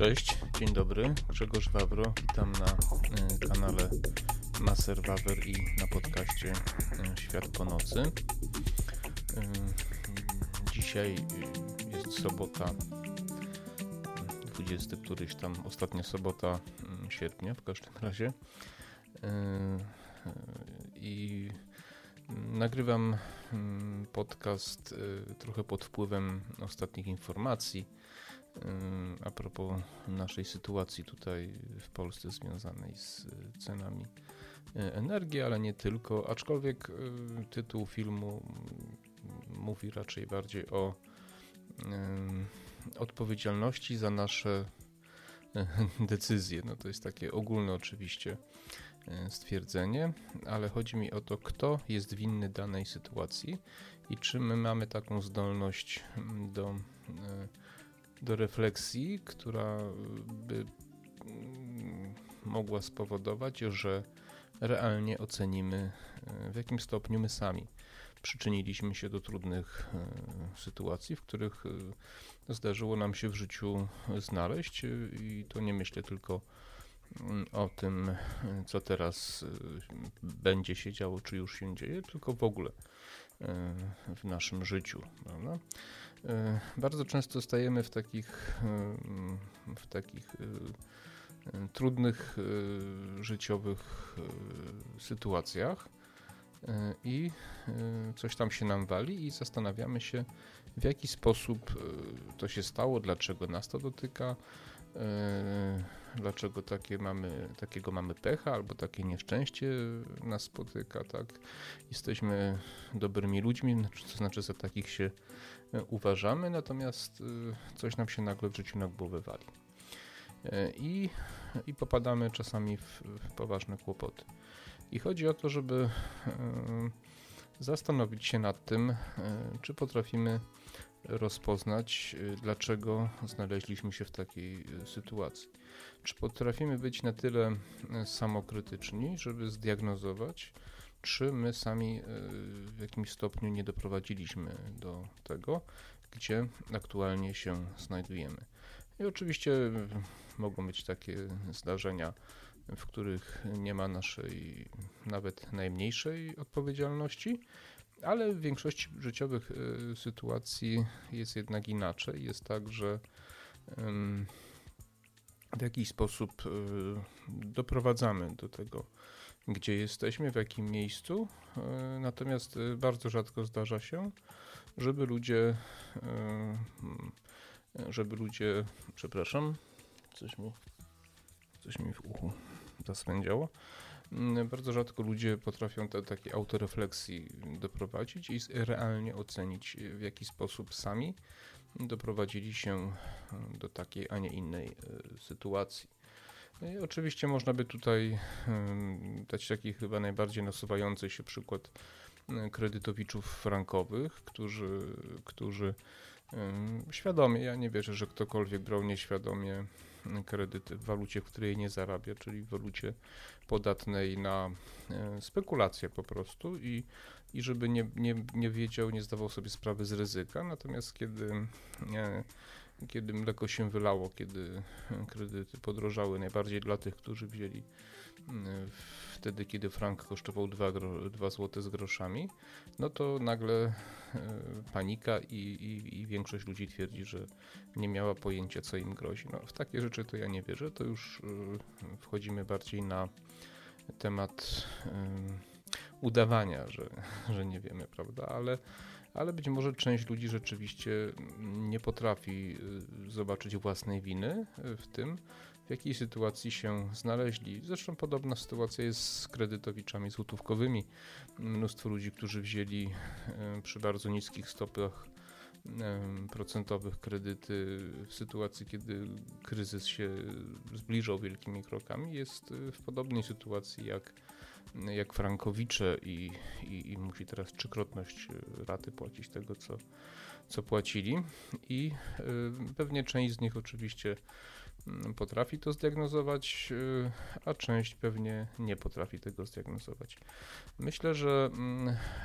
Cześć, dzień dobry. Grzegorz Wawro. Witam na y, kanale Maser Wawer i na podcaście y, Świat po nocy. Y, dzisiaj jest sobota, 20 któryś tam, ostatnia sobota sierpnia w każdym razie. I nagrywam podcast trochę pod wpływem ostatnich informacji a propos naszej sytuacji tutaj w Polsce związanej z cenami e, energii, ale nie tylko. Aczkolwiek e, tytuł filmu mówi raczej bardziej o odpowiedzialności za nasze decyzje. No to jest takie ogólne oczywiście stwierdzenie, ale chodzi mi o to, kto jest winny danej sytuacji i czy my mamy taką zdolność do do refleksji, która by mm, mogła spowodować, że realnie ocenimy, e, w jakim stopniu my sami przyczyniliśmy się do trudnych e, sytuacji, w których zdarzyło nam się w życiu znaleźć. I to nie myślę tylko mm, o tym, co teraz będzie się działo, czy już się dzieje, tylko w ogóle w naszym życiu. Prawda? E, bardzo często stajemy w takich, e, w takich e, trudnych życiowych sytuacjach i coś tam się nam wali i zastanawiamy się, w jaki sposób to się stało, dlaczego nas to dotyka, dlaczego takie mamy, takiego mamy pecha albo takie nieszczęście nas spotyka, tak? Jesteśmy dobrymi ludźmi, to znaczy za takich się uważamy, natomiast y, coś nam się nagle w życiu na głowę wali. E, I, i popadamy czasami w, w poważne kłopoty. I chodzi o to, żeby e, zastanowić się nad tym, e, czy potrafimy rozpoznać, dlaczego znaleźliśmy się w takiej sytuacji. Czy potrafimy być na tyle samokrytyczni, żeby zdiagnozować, czy my sami w jakimś stopniu nie doprowadziliśmy do tego, gdzie aktualnie się znajdujemy. I oczywiście mogą być takie zdarzenia, w których nie ma naszej nawet najmniejszej odpowiedzialności, ale w większości życiowych e, sytuacji jest jednak inaczej. Jest tak, że w jakiś sposób e, doprowadzamy do tego gdzie jesteśmy, w jakim miejscu. E, natomiast bardzo rzadko zdarza się, żeby ludzie, żeby ludzie, przepraszam, coś mi, coś mi w uchu zaswędziało. Mm, bardzo rzadko ludzie potrafią do takiej autorefleksji doprowadzić i realnie ocenić, w jaki sposób sami doprowadzili się do takiej, a nie innej sytuacji. I oczywiście można by tutaj dać taki chyba najbardziej nasuwający się przykład kredytowiczów frankowych, którzy, którzy świadomie, ja nie wierzę, że ktokolwiek brał nieświadomie kredyty w walucie, w której nie zarabia, czyli w walucie podatnej na e, spekulacje po prostu i, i żeby nie, nie, nie wiedział, nie zdawał sobie sprawy z ryzyka. Natomiast kiedy e, kiedy mleko się wylało, kiedy kredyty podrożały, najbardziej dla tych, którzy wzięli mm, wtedy, kiedy frank kosztował 2, 2 zł z groszami, no to nagle e, panika i, i, i, większość ludzi twierdzi, że nie miała pojęcia, co im grozi. No, w takie rzeczy to ja nie wierzę, to już e, wchodzimy bardziej na temat udawania, że, że nie wiemy, prawda, ale ale być może część ludzi rzeczywiście nie potrafi y, zobaczyć własnej winy y, w tym, w jakiej sytuacji się znaleźli. Zresztą podobna sytuacja jest z kredytowiczami złotówkowymi. Mnóstwo ludzi, którzy wzięli y, przy bardzo niskich stopach procentowych kredyty w sytuacji, kiedy kryzys się zbliżał wielkimi krokami, jest w podobnej sytuacji jak jak frankowicze i, i, i musi teraz trzykrotność e, raty płacić tego, co, co płacili. I y, pewnie część z nich oczywiście mm, potrafi to zdiagnozować, y, a część pewnie nie potrafi tego zdiagnozować. Myślę, że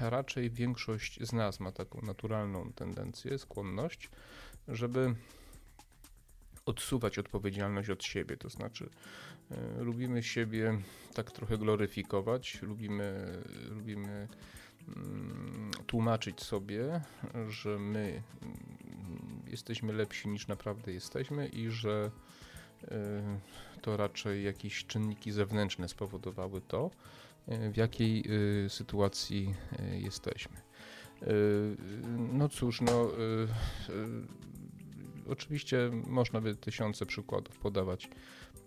y, raczej większość z nas ma taką naturalną tendencję, skłonność, żeby odsuwać odpowiedzialność od siebie. To znaczy, y, lubimy siebie tak trochę gloryfikować, lubimy, lubimy mm, tłumaczyć sobie, że my mm, jesteśmy lepsi niż naprawdę jesteśmy i że to raczej jakieś czynniki zewnętrzne spowodowały to, w jakiej sytuacji jesteśmy. No cóż, no oczywiście można by tysiące przykładów podawać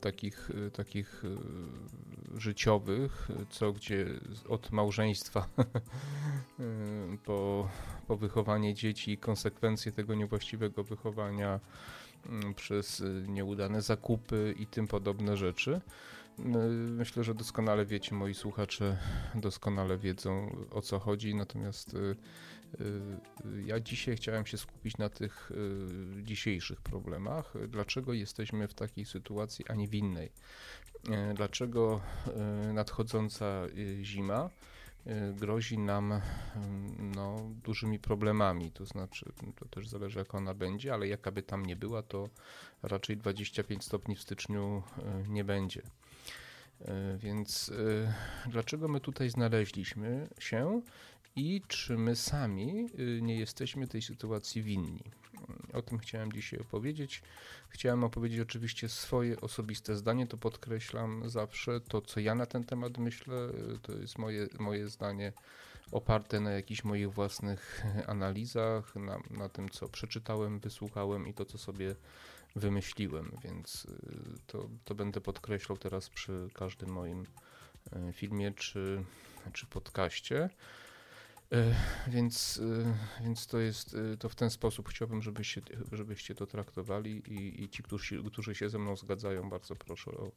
takich, takich życiowych, co gdzie od małżeństwa po, po wychowanie dzieci i konsekwencje tego niewłaściwego wychowania mm, przez nieudane zakupy i tym podobne rzeczy. Myślę, że doskonale wiecie, moi słuchacze doskonale wiedzą o co chodzi, natomiast y, y, ja dzisiaj chciałem się skupić na tych y, dzisiejszych problemach. Dlaczego jesteśmy w takiej sytuacji, a nie w innej? Dlaczego nadchodząca zima grozi nam no, dużymi problemami? To znaczy, to też zależy, jak ona będzie, ale jaka by tam nie była, to raczej 25 stopni w styczniu nie będzie. Więc dlaczego my tutaj znaleźliśmy się i czy my sami e, nie jesteśmy tej sytuacji winni? O tym chciałem dzisiaj opowiedzieć. Chciałem opowiedzieć oczywiście swoje osobiste zdanie, to podkreślam zawsze. To, co ja na ten temat myślę, to jest moje, moje zdanie oparte na jakichś moich własnych analizach, na, na tym, co przeczytałem, wysłuchałem i to, co sobie wymyśliłem, więc y, to, to będę podkreślał teraz przy każdym moim y, filmie czy, czy podcaście. Y, więc, więc to jest to w ten sposób chciałbym, żebyście, żebyście to traktowali i, i ci, którzy, którzy się ze mną zgadzają, bardzo proszę o,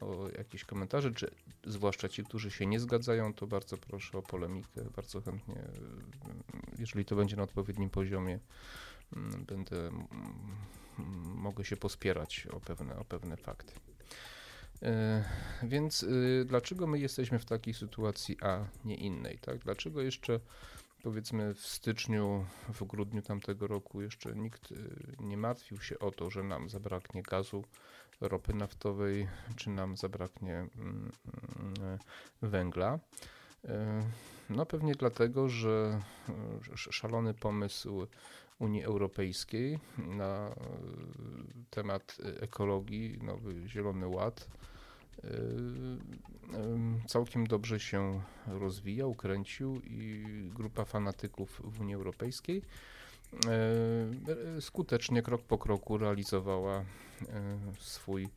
o jakieś komentarze, czy zwłaszcza ci, którzy się nie zgadzają, to bardzo proszę o polemikę, bardzo chętnie, jeżeli to będzie na odpowiednim poziomie, mm, będę mogę się pospierać o pewne, o pewne fakty. E, więc y, dlaczego my jesteśmy w takiej sytuacji, a nie innej? Tak? Dlaczego jeszcze powiedzmy w styczniu, w grudniu tamtego roku jeszcze nikt y, nie martwił się o to, że nam zabraknie gazu, ropy naftowej, czy nam zabraknie mm, mm, węgla? E, no pewnie dlatego, że szalony pomysł Unii Europejskiej na e, temat ekologii, nowy Zielony Ład. E, całkiem dobrze się rozwijał, kręcił i grupa fanatyków w Unii Europejskiej e, skutecznie krok po kroku realizowała swój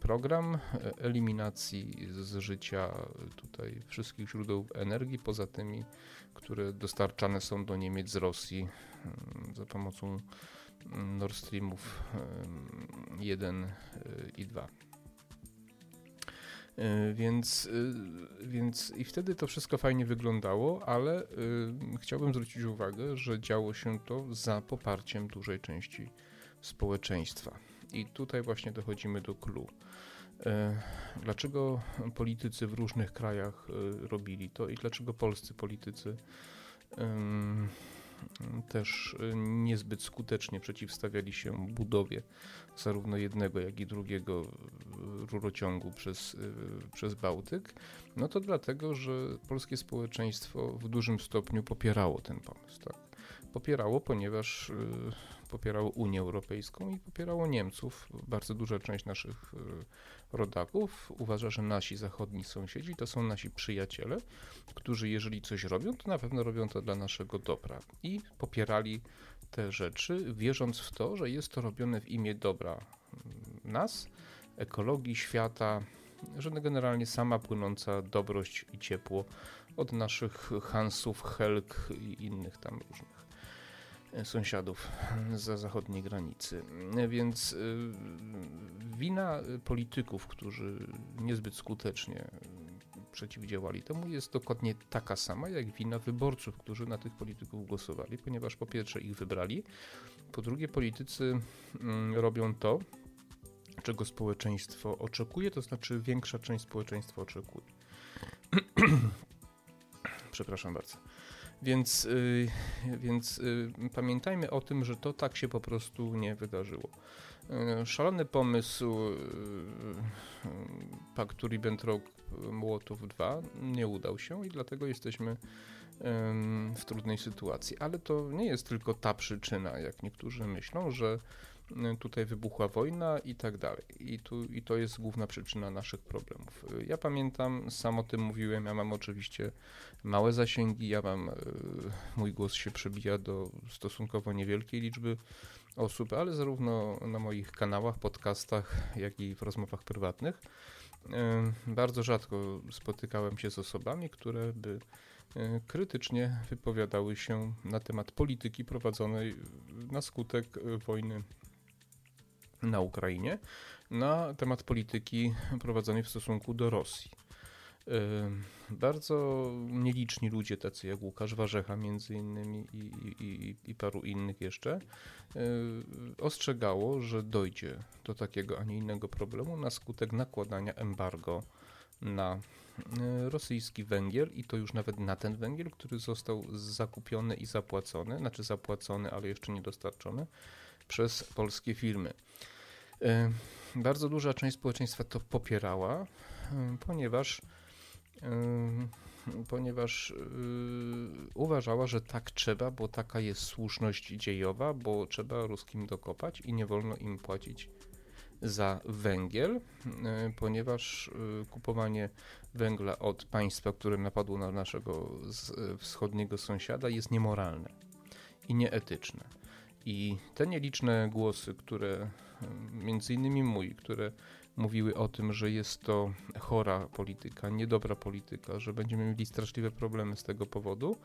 program eliminacji z życia tutaj wszystkich źródeł energii, poza tymi, które dostarczane są do Niemiec z Rosji za pomocą Nord Streamów 1 i 2. E, więc, więc i wtedy to wszystko fajnie wyglądało, ale y, chciałbym zwrócić uwagę, że działo się to za poparciem dużej części społeczeństwa. I tutaj właśnie dochodzimy do clue. Dlaczego politycy w różnych krajach robili to i dlaczego polscy politycy też y, niezbyt skutecznie przeciwstawiali się budowie zarówno jednego, jak i drugiego rurociągu przez, przez Bałtyk, no to dlatego, że polskie społeczeństwo w dużym stopniu popierało ten pomysł. Tak? Popierało, ponieważ popierało Unię Europejską i popierało Niemców. Bardzo duża część naszych rodaków uważa, że nasi zachodni sąsiedzi to są nasi przyjaciele, którzy jeżeli coś robią, to na pewno robią to dla naszego dobra. I popierali te rzeczy, wierząc w to, że jest to robione w imię dobra nas, ekologii, świata, że generalnie sama płynąca dobrość i ciepło od naszych Hansów, Helk i innych tam różnych sąsiadów za zachodniej granicy. Więc y, wina polityków, którzy niezbyt skutecznie przeciwdziałali temu, jest dokładnie taka sama jak wina wyborców, którzy na tych polityków głosowali, ponieważ po pierwsze ich wybrali, po drugie politycy mm, robią to, czego społeczeństwo oczekuje, to znaczy większa część społeczeństwa oczekuje. Przepraszam bardzo. Więc, yy, więc yy, pamiętajmy o tym, że to tak się po prostu nie wydarzyło. Szalony pomysł paktu Ribbentrop-Mołotow 2 nie udał się i dlatego jesteśmy w trudnej sytuacji. Ale to nie jest tylko ta przyczyna, jak niektórzy myślą, że tutaj wybuchła wojna i tak dalej. I, tu, I to jest główna przyczyna naszych problemów. Ja pamiętam, sam o tym mówiłem, ja mam oczywiście małe zasięgi, ja mam, e, mój głos się przebija do stosunkowo niewielkiej liczby osób, ale zarówno na moich kanałach, podcastach, jak i w rozmowach prywatnych. Bardzo rzadko spotykałem się z osobami, które by krytycznie wypowiadały się na temat polityki prowadzonej na skutek wojny na Ukrainie na temat polityki prowadzonej w stosunku do Rosji. Bardzo nieliczni ludzie, tacy jak Łukasz Warzecha między innymi i, i, i, paru innych jeszcze, ostrzegało, że dojdzie do takiego, a nie innego problemu na skutek nakładania embargo na rosyjski węgiel i to już nawet na ten węgiel, który został zakupiony i zapłacony, znaczy zapłacony, ale jeszcze nie dostarczony przez polskie firmy. Bardzo duża część społeczeństwa to popierała, ponieważ, ponieważ uważała, że tak trzeba, bo taka jest słuszność dziejowa, bo trzeba ruskim dokopać i nie wolno im płacić za węgiel, ponieważ kupowanie węgla od państwa, które napadło na naszego wschodniego sąsiada jest niemoralne i nieetyczne. I te nieliczne głosy, które między innymi mój, które mówiły o tym, że jest to chora polityka, niedobra polityka, że będziemy mieli straszliwe problemy z tego powodu.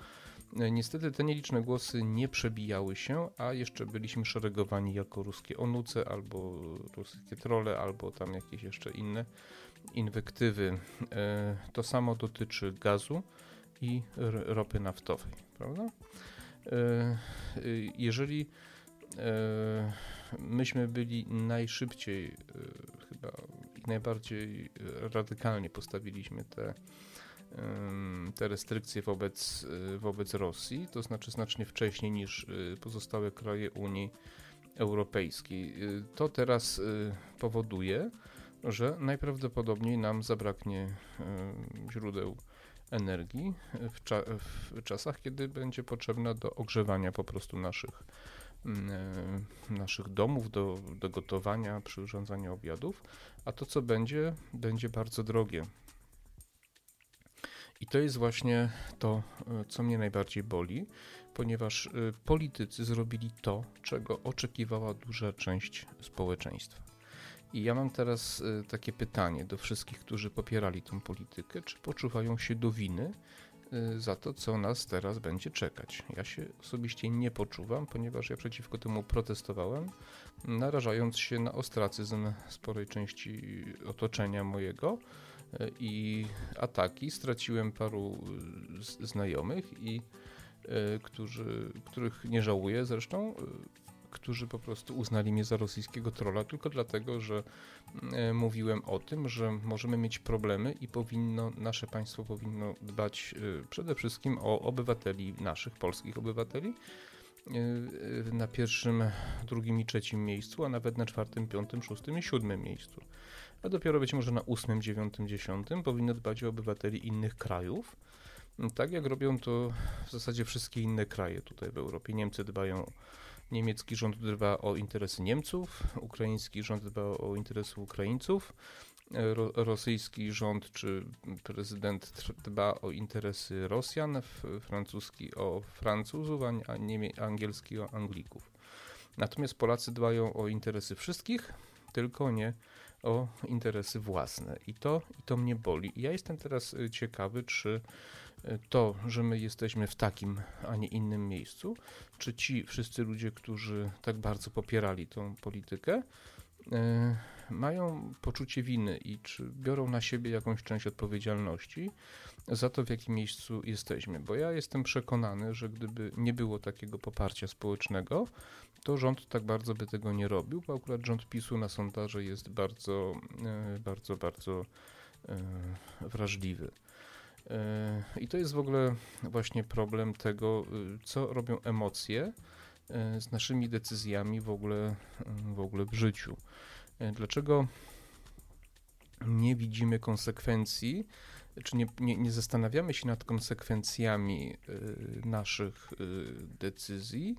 E, niestety te nieliczne głosy nie przebijały się, a jeszcze byliśmy szeregowani jako ruskie onuce, albo ruskie trole, albo tam jakieś jeszcze inne inwektywy. E, to samo dotyczy gazu i ropy naftowej, prawda? E, jeżeli myśmy byli najszybciej, e, chyba najbardziej radykalnie postawiliśmy te, te restrykcje wobec, e, wobec Rosji, to znaczy znacznie wcześniej niż e, pozostałe kraje Unii Europejskiej. To teraz powoduje, że najprawdopodobniej nam zabraknie źródeł energii w, cza w, czasach, kiedy będzie potrzebna do ogrzewania po prostu naszych e, naszych domów do, do gotowania, przy urządzaniu obiadów, a to co będzie, będzie bardzo drogie. I to jest właśnie to, e, co mnie najbardziej boli, ponieważ e, politycy zrobili to, czego oczekiwała duża część społeczeństwa. I ja mam teraz takie pytanie do wszystkich, którzy popierali tą politykę: czy poczuwają się do winy za to, co nas teraz będzie czekać. Ja się osobiście nie poczuwam, ponieważ ja przeciwko temu protestowałem, narażając się na ostracyzm sporej części otoczenia mojego y, i ataki. Straciłem paru y, znajomych i którzy, których nie żałuję zresztą, którzy po prostu uznali mnie za rosyjskiego trola tylko dlatego, że e, mówiłem o tym, że możemy mieć problemy i powinno, nasze państwo powinno dbać e, przede wszystkim o obywateli, naszych polskich obywateli, e, na pierwszym, drugim i trzecim miejscu, a nawet na czwartym, piątym, szóstym i siódmym miejscu. A dopiero być może na ósmym, dziewiątym, dziesiątym powinno dbać o obywateli innych krajów. Tak jak robią to w zasadzie wszystkie inne kraje tutaj w Europie. Niemcy dbają Niemiecki rząd dba o interesy Niemców, ukraiński rząd dba o interesy Ukraińców, ro, rosyjski rząd czy prezydent dba o interesy Rosjan, francuski o Francuzów, a niemie, angielski o Anglików. Natomiast Polacy dbają o interesy wszystkich, tylko nie o interesy własne. I to, i to mnie boli. I ja jestem teraz y, ciekawy, czy to, że my jesteśmy w takim, a nie innym miejscu, czy ci wszyscy ludzie, którzy tak bardzo popierali tą politykę, e, mają poczucie winy i czy biorą na siebie jakąś część odpowiedzialności za to, w jakim miejscu jesteśmy. Bo ja jestem przekonany, że gdyby nie było takiego poparcia społecznego, to rząd tak bardzo by tego nie robił, bo akurat rząd PiSu na sondaże jest bardzo, e, bardzo, bardzo e, wrażliwy. I to jest w ogóle właśnie problem tego, y, co robią emocje z naszymi decyzjami w ogóle, w ogóle w życiu. Dlaczego nie widzimy konsekwencji, czy nie, nie, nie zastanawiamy się nad konsekwencjami naszych decyzji,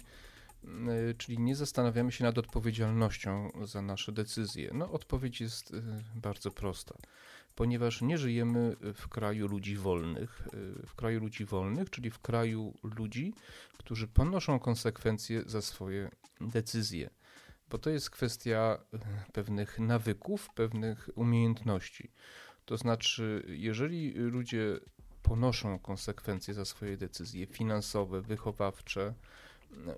czyli nie zastanawiamy się nad odpowiedzialnością za nasze decyzje? No, odpowiedź jest bardzo prosta ponieważ nie żyjemy w kraju ludzi wolnych, y, w kraju ludzi wolnych, czyli w kraju ludzi, którzy ponoszą konsekwencje za swoje decyzje. Bo to jest kwestia y, pewnych nawyków, pewnych umiejętności. To znaczy, jeżeli ludzie ponoszą konsekwencje za swoje decyzje finansowe, wychowawcze,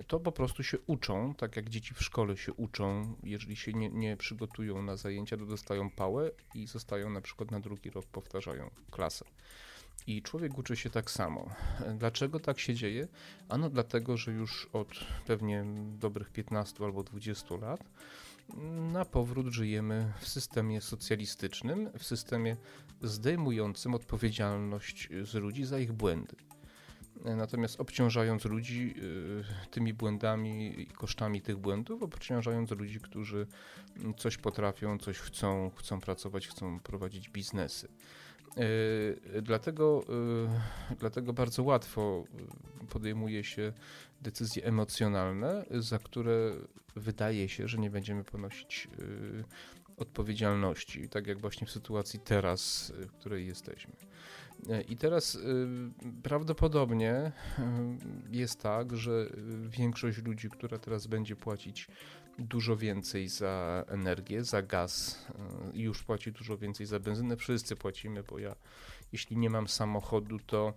to po prostu się uczą, tak jak dzieci w szkole się uczą. Jeżeli się nie, nie przygotują na zajęcia, to dostają pałę i zostają na przykład na drugi rok, powtarzają klasę. I człowiek uczy się tak samo. Dlaczego tak się dzieje? Ano dlatego, że już od pewnie dobrych 15 albo 20 lat na powrót żyjemy w systemie socjalistycznym, w systemie zdejmującym odpowiedzialność z ludzi za ich błędy. Natomiast obciążając ludzi y, tymi błędami i kosztami tych błędów, obciążając ludzi, którzy coś potrafią, coś chcą, chcą pracować, chcą prowadzić biznesy. Y, dlatego, y, dlatego bardzo łatwo podejmuje się decyzje emocjonalne, za które wydaje się, że nie będziemy ponosić odpowiedzialności, tak jak właśnie w sytuacji teraz, w której jesteśmy. I teraz y, prawdopodobnie y, jest tak, że większość ludzi, która teraz będzie płacić dużo więcej za energię, za gaz y, już płaci dużo więcej za benzynę, wszyscy płacimy, bo ja jeśli nie mam samochodu, to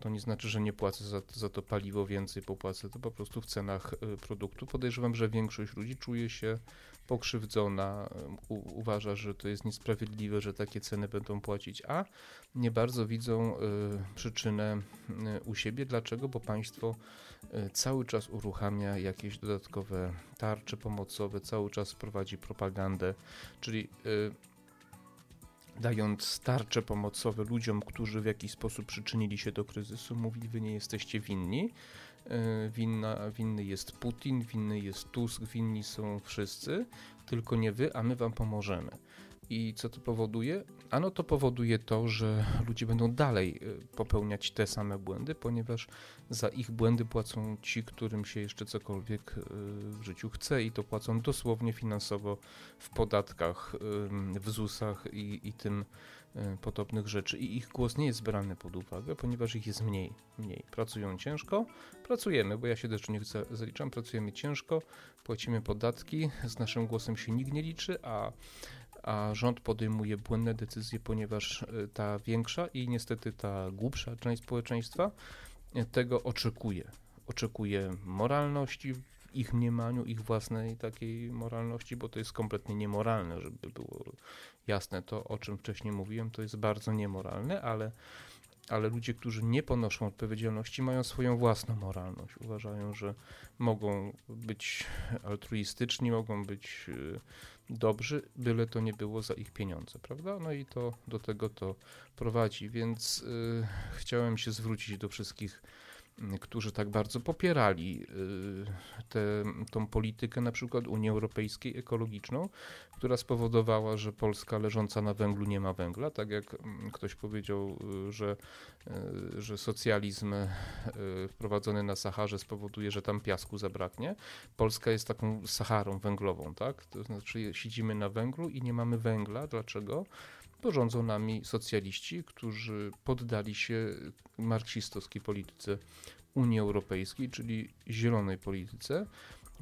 to nie znaczy, że nie płacę za, za to paliwo więcej, popłacę to po prostu w cenach produktu. Podejrzewam, że większość ludzi czuje się pokrzywdzona, u, uważa, że to jest niesprawiedliwe, że takie ceny będą płacić, a nie bardzo widzą y, przyczynę u siebie. Dlaczego? Bo państwo y, cały czas uruchamia jakieś dodatkowe tarcze pomocowe, cały czas prowadzi propagandę, czyli y, dając tarcze pomocowe ludziom, którzy w jakiś sposób przyczynili się do kryzysu, mówi, wy nie jesteście winni, E, winna, winny jest Putin, winny jest Tusk, winni są wszyscy, tylko nie wy, a my wam pomożemy. I co to powoduje? Ano to powoduje to, że ludzie będą dalej e, popełniać te same błędy, ponieważ za ich błędy płacą ci, którym się jeszcze cokolwiek e, w życiu chce i to płacą dosłownie finansowo w podatkach, w ZUS-ach i, i tym E, podobnych rzeczy i ich głos nie jest brany pod uwagę, ponieważ ich jest mniej. mniej. Pracują ciężko, pracujemy, bo ja się też nie zaliczam, pracujemy ciężko, płacimy podatki, z naszym głosem się nikt nie liczy, a, a rząd podejmuje błędne decyzje, ponieważ e, ta większa i niestety ta głupsza część społeczeństwa e, tego oczekuje. Oczekuje moralności ich mniemaniu, ich własnej takiej moralności, bo to jest kompletnie niemoralne, żeby było Jasne, to o czym wcześniej mówiłem, to jest bardzo niemoralne, ale, ale ludzie, którzy nie ponoszą odpowiedzialności, mają swoją własną moralność. Uważają, że mogą być altruistyczni, mogą być y, dobrzy, byle to nie było za ich pieniądze, prawda? No i to do tego to prowadzi, więc y, chciałem się zwrócić do wszystkich którzy tak bardzo popierali y, tę politykę na przykład Unii Europejskiej ekologiczną, która spowodowała, że Polska leżąca na węglu nie ma węgla, tak jak mm, ktoś powiedział, y, że, y, że socjalizm wprowadzony na Saharze spowoduje, że tam piasku zabraknie. Polska jest taką Saharą węglową, tak? To znaczy siedzimy na węglu i nie mamy węgla. Dlaczego? Porządzą nami socjaliści, którzy poddali się marksistowskiej polityce Unii Europejskiej, czyli zielonej polityce,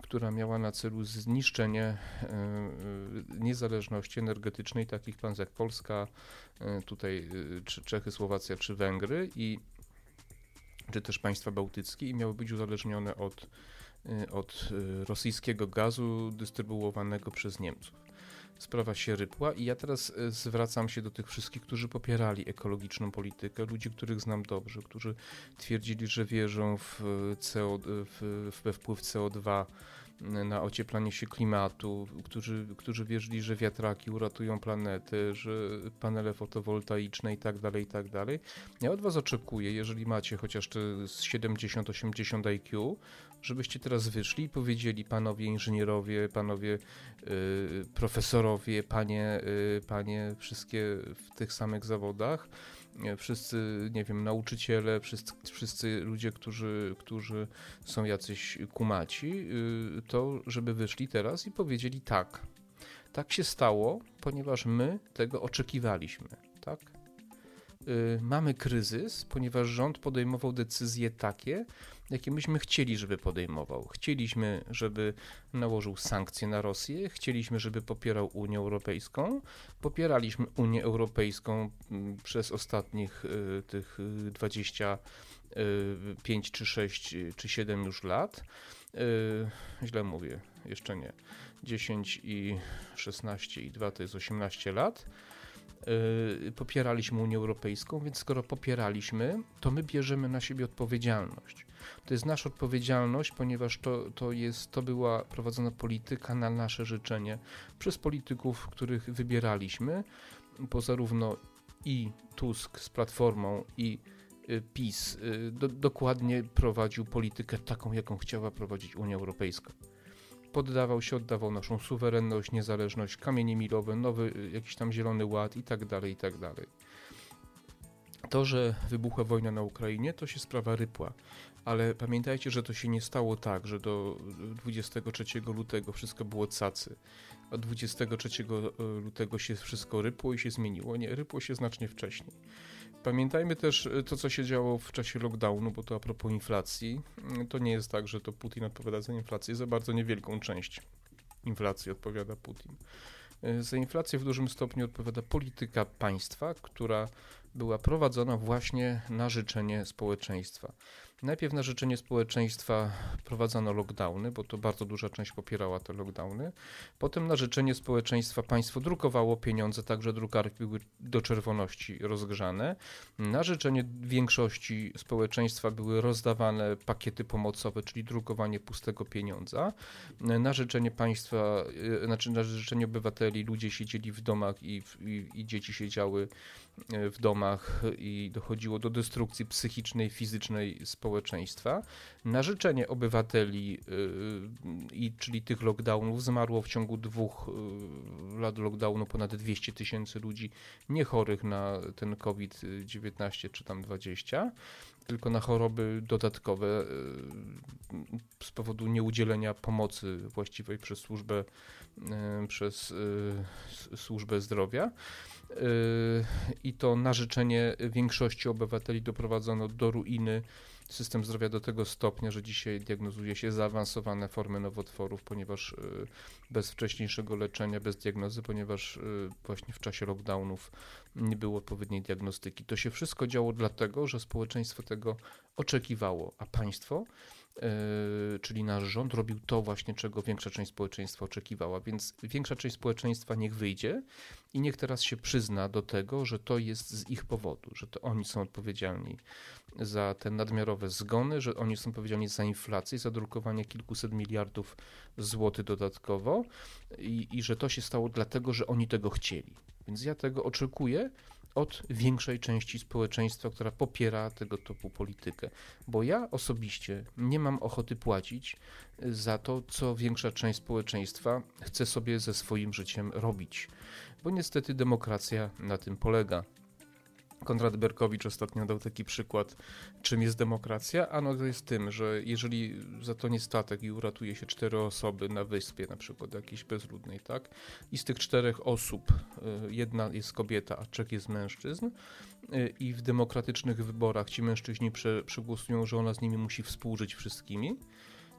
która miała na celu zniszczenie e, e, niezależności energetycznej takich państw jak Polska, e, tutaj czy Czechy, Słowacja czy Węgry i czy też państwa bałtyckie i miały być uzależnione od, od rosyjskiego gazu dystrybuowanego przez Niemców sprawa się rypła i ja teraz e, zwracam się do tych wszystkich, którzy popierali ekologiczną politykę, ludzi, których znam dobrze, którzy twierdzili, że wierzą w, CO, w, we wpływ CO2 na ocieplanie się klimatu, którzy, którzy wierzyli, że wiatraki uratują planetę, że panele fotowoltaiczne i tak dalej, i tak dalej. Ja od was oczekuję, jeżeli macie chociaż te 70-80 IQ, żebyście teraz wyszli i powiedzieli panowie inżynierowie, panowie y, profesorowie, panie, y, panie wszystkie w tych samych zawodach, wszyscy, nie wiem, nauczyciele, wszyscy, wszyscy ludzie, którzy, którzy są jacyś kumaci, y, to żeby wyszli teraz i powiedzieli tak. Tak się stało, ponieważ my tego oczekiwaliśmy, mamy kryzys, ponieważ rząd podejmował decyzje takie, jakie myśmy chcieli, żeby podejmował. Chcieliśmy, żeby nałożył sankcje na Rosję, chcieliśmy, żeby popierał Unię Europejską. Popieraliśmy Unię Europejską mm, przez ostatnich y, tych 25 y, czy 6 czy 7 już lat. Źle mówię, jeszcze nie. 10 i 16 i 2 to jest 18 lat. Y, popieraliśmy Unię Europejską, więc skoro popieraliśmy, to my bierzemy na siebie odpowiedzialność. To jest nasza odpowiedzialność, ponieważ to, to, jest, to była prowadzona polityka na nasze życzenie przez polityków, których wybieraliśmy, bo zarówno i Tusk z Platformą, i y, PiS y, do, dokładnie prowadził politykę taką, jaką chciała prowadzić Unia Europejska poddawał się, oddawał naszą suwerenność, niezależność, kamienie milowe, nowy y, jakiś tam zielony ład i tak dalej, i tak dalej. To, że wybuchła wojna na Ukrainie, to się sprawa rypła, ale pamiętajcie, że to się nie stało tak, że do 23 lutego wszystko było cacy, a 23 y, lutego się wszystko rypło i się zmieniło. Nie, rypło się znacznie wcześniej. Pamiętajmy też y, to, co się działo w czasie lockdownu, bo to a propos inflacji. Y, to nie jest tak, że to Putin odpowiada za inflację, za bardzo niewielką część inflacji odpowiada Putin. Y, za inflację w dużym stopniu odpowiada polityka państwa, która była prowadzona właśnie na życzenie społeczeństwa. Najpierw na życzenie społeczeństwa wprowadzano lockdowny, bo to bardzo duża część popierała te lockdowny. Potem na życzenie społeczeństwa państwo drukowało pieniądze, także drukarki były do czerwoności rozgrzane. Na życzenie większości społeczeństwa były rozdawane pakiety pomocowe, czyli drukowanie pustego pieniądza. Na życzenie państwa, e, znaczy na życzenie obywateli ludzie siedzieli w domach i, i, i dzieci siedziały w domach i dochodziło do destrukcji psychicznej, fizycznej społeczeństwa. Na życzenie obywateli, y, i czyli tych lockdownów, zmarło w ciągu dwóch y, lat lockdownu ponad 200 tysięcy ludzi niechorych na ten COVID-19 czy tam 20, tylko na choroby dodatkowe z powodu nieudzielenia pomocy właściwej przez służbę, przez służbę zdrowia. I to na życzenie większości obywateli doprowadzono do ruiny system zdrowia do tego stopnia, że dzisiaj diagnozuje się zaawansowane formy nowotworów, ponieważ bez wcześniejszego leczenia, bez diagnozy, ponieważ właśnie w czasie lockdownów nie było odpowiedniej diagnostyki. To się wszystko działo dlatego, że społeczeństwo tego oczekiwało, a państwo czyli nasz rząd, robił to właśnie, czego większa część społeczeństwa oczekiwała. Więc większa część społeczeństwa niech wyjdzie i niech teraz się przyzna do tego, że to jest z ich powodu, że to oni są odpowiedzialni za te nadmiarowe zgony, że oni są odpowiedzialni za inflację, za drukowanie kilkuset miliardów złotych dodatkowo i, i że to się stało dlatego, że oni tego chcieli. Więc ja tego oczekuję od większej części społeczeństwa, która popiera tego typu politykę. Bo ja osobiście nie mam ochoty płacić za to, co większa część społeczeństwa chce sobie ze swoim życiem robić. Bo niestety demokracja na tym polega. Konrad Berkowicz ostatnio dał taki przykład, czym jest demokracja. Ano to jest tym, że jeżeli zatonie statek i uratuje się cztery osoby na wyspie, na przykład jakiejś bezludnej, tak? I z tych czterech osób y, jedna jest kobieta, a trzech jest mężczyzn, y, i w demokratycznych wyborach ci mężczyźni przegłosują, że ona z nimi musi współżyć wszystkimi,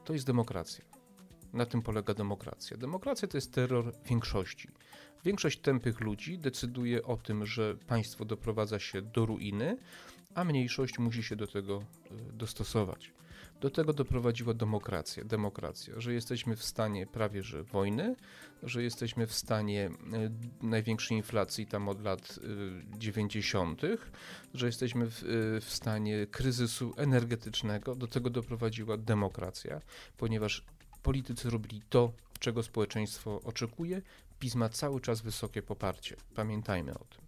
to jest demokracja. Na tym polega demokracja. Demokracja to jest terror większości. Większość tępych ludzi decyduje o tym, że państwo doprowadza się do ruiny, a mniejszość musi się do tego e, dostosować. Do tego doprowadziła demokracja, demokracja, że jesteśmy w stanie prawie że wojny, że jesteśmy w stanie e, największej inflacji tam od lat 90., e, że jesteśmy w, w stanie kryzysu energetycznego. Do tego doprowadziła demokracja, ponieważ politycy robili to, czego społeczeństwo oczekuje. PiS ma cały czas wysokie poparcie. Pamiętajmy o tym.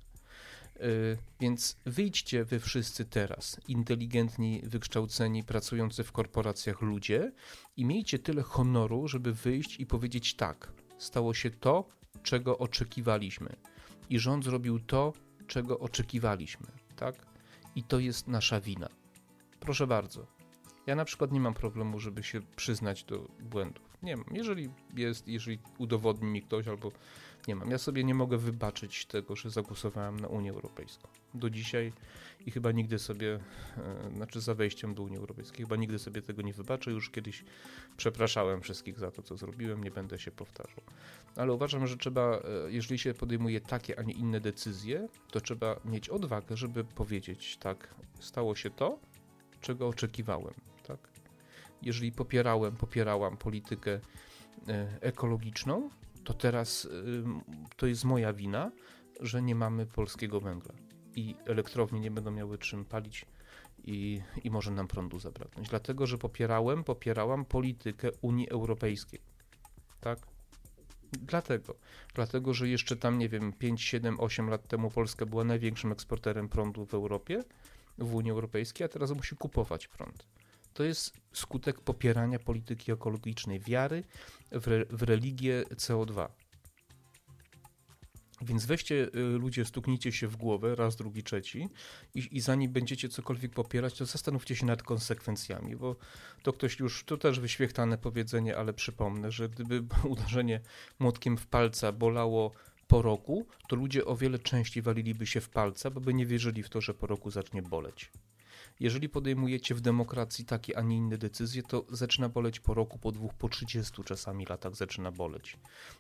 Y, więc wyjdźcie wy wszyscy teraz, inteligentni, wykształceni, pracujący w korporacjach ludzie i miejcie tyle honoru, żeby wyjść i powiedzieć tak, stało się to, czego oczekiwaliśmy. I rząd zrobił to, czego oczekiwaliśmy, tak? I to jest nasza wina. Proszę bardzo. Ja na przykład nie mam problemu, żeby się przyznać do błędów. Nie mam. Jeżeli jest, jeżeli udowodni mi ktoś albo nie mam. Ja sobie nie mogę wybaczyć tego, że zagłosowałem na Unię Europejską. Do dzisiaj i chyba nigdy sobie, e, znaczy za wejściem do Unii Europejskiej, chyba nigdy sobie tego nie wybaczę. Już kiedyś przepraszałem wszystkich za to, co zrobiłem, nie będę się powtarzał. Ale uważam, że trzeba, e, jeżeli się podejmuje takie, a nie inne decyzje, to trzeba mieć odwagę, żeby powiedzieć, tak, stało się to, czego oczekiwałem. Jeżeli popierałem, popierałam politykę e, ekologiczną, to teraz to jest moja wina, że nie mamy polskiego węgla i elektrownie nie będą miały czym palić i, i może nam prądu zabraknąć. Dlatego, że popierałem, popierałam politykę Unii Europejskiej. Tak? Dlatego. Dlatego, że jeszcze tam, nie wiem, 5, 7, 8 lat temu Polska była największym eksporterem prądu w Europie, w Unii Europejskiej, a teraz musi kupować prąd. To jest skutek popierania polityki ekologicznej, wiary w, re, w religię CO2. Więc weźcie y, ludzie, stuknijcie się w głowę raz, drugi, trzeci i, i zanim będziecie cokolwiek popierać, to zastanówcie się nad konsekwencjami, bo to ktoś już, to też wyświechtane powiedzenie, ale przypomnę, że gdyby uderzenie młotkiem w palca bolało po roku, to ludzie o wiele częściej waliliby się w palca, bo by nie wierzyli w to, że po roku zacznie boleć. Jeżeli podejmujecie w demokracji takie, a nie inne decyzje, to zaczyna boleć po roku, po dwóch, po 30 czasami latach zaczyna boleć.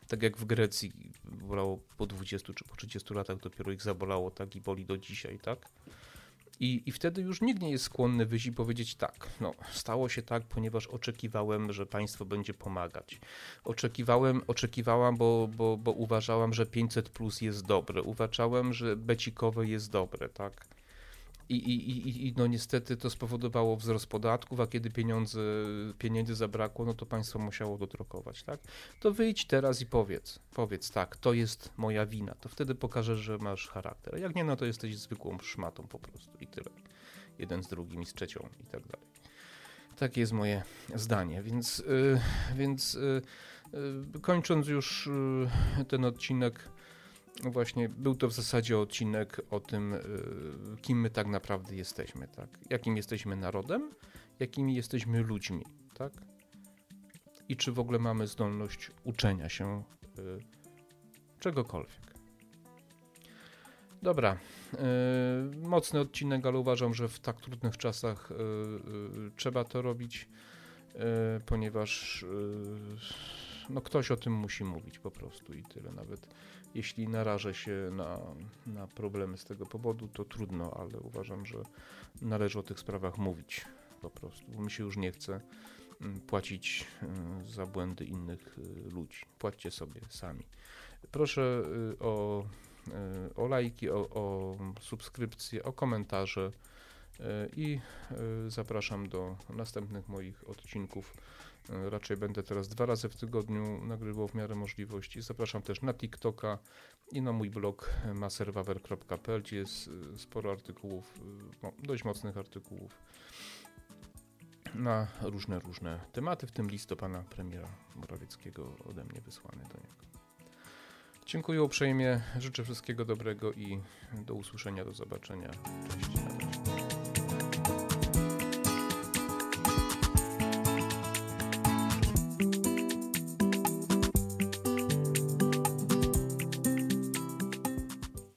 Tak jak w Grecji bolało po 20 czy po 30 latach, dopiero ich zabolało, tak i boli do dzisiaj, tak? I, I wtedy już nikt nie jest skłonny wyjść i powiedzieć tak, no stało się tak, ponieważ oczekiwałem, że państwo będzie pomagać. Oczekiwałem, oczekiwałam, bo, bo, bo uważałam, że 500 plus jest dobre. Uważałem, że becikowe jest dobre, tak? I, i, i, no niestety to spowodowało wzrost podatków, a kiedy pieniądze, pieniędzy zabrakło, no to państwo musiało dodrukować, tak? To wyjdź teraz i powiedz, powiedz tak, to jest moja wina, to wtedy pokażesz, że masz charakter. A jak nie, no to jesteś zwykłą szmatą po prostu i tyle. Jeden z drugim i z trzecią i tak dalej. Takie jest moje zdanie, więc, yy, więc yy, kończąc już y, ten odcinek, właśnie, był to w zasadzie odcinek o tym, y, kim my tak naprawdę jesteśmy, tak? Jakim jesteśmy narodem, jakimi jesteśmy ludźmi, tak? I czy w ogóle mamy zdolność uczenia się y, czegokolwiek. Dobra, y, mocny odcinek, ale uważam, że w tak trudnych czasach trzeba to robić, ponieważ no ktoś o tym musi mówić po prostu i tyle. Nawet jeśli narażę się na, na problemy z tego powodu, to trudno, ale uważam, że należy o tych sprawach mówić po prostu, bo mi się już nie chce mm, płacić y, za błędy innych y, ludzi. Płaccie sobie sami. Proszę y, o, o lajki, o, o subskrypcje, o komentarze i zapraszam do następnych moich odcinków raczej będę teraz dwa razy w tygodniu nagrywał w miarę możliwości. Zapraszam też na TikToka i na mój blog maserwawer.pl, gdzie jest e, sporo artykułów, no, dość mocnych artykułów na różne, różne tematy, w tym list do pana premiera Morawieckiego ode mnie wysłany do niego. Dziękuję uprzejmie, życzę wszystkiego dobrego i do usłyszenia, do zobaczenia. Cześć.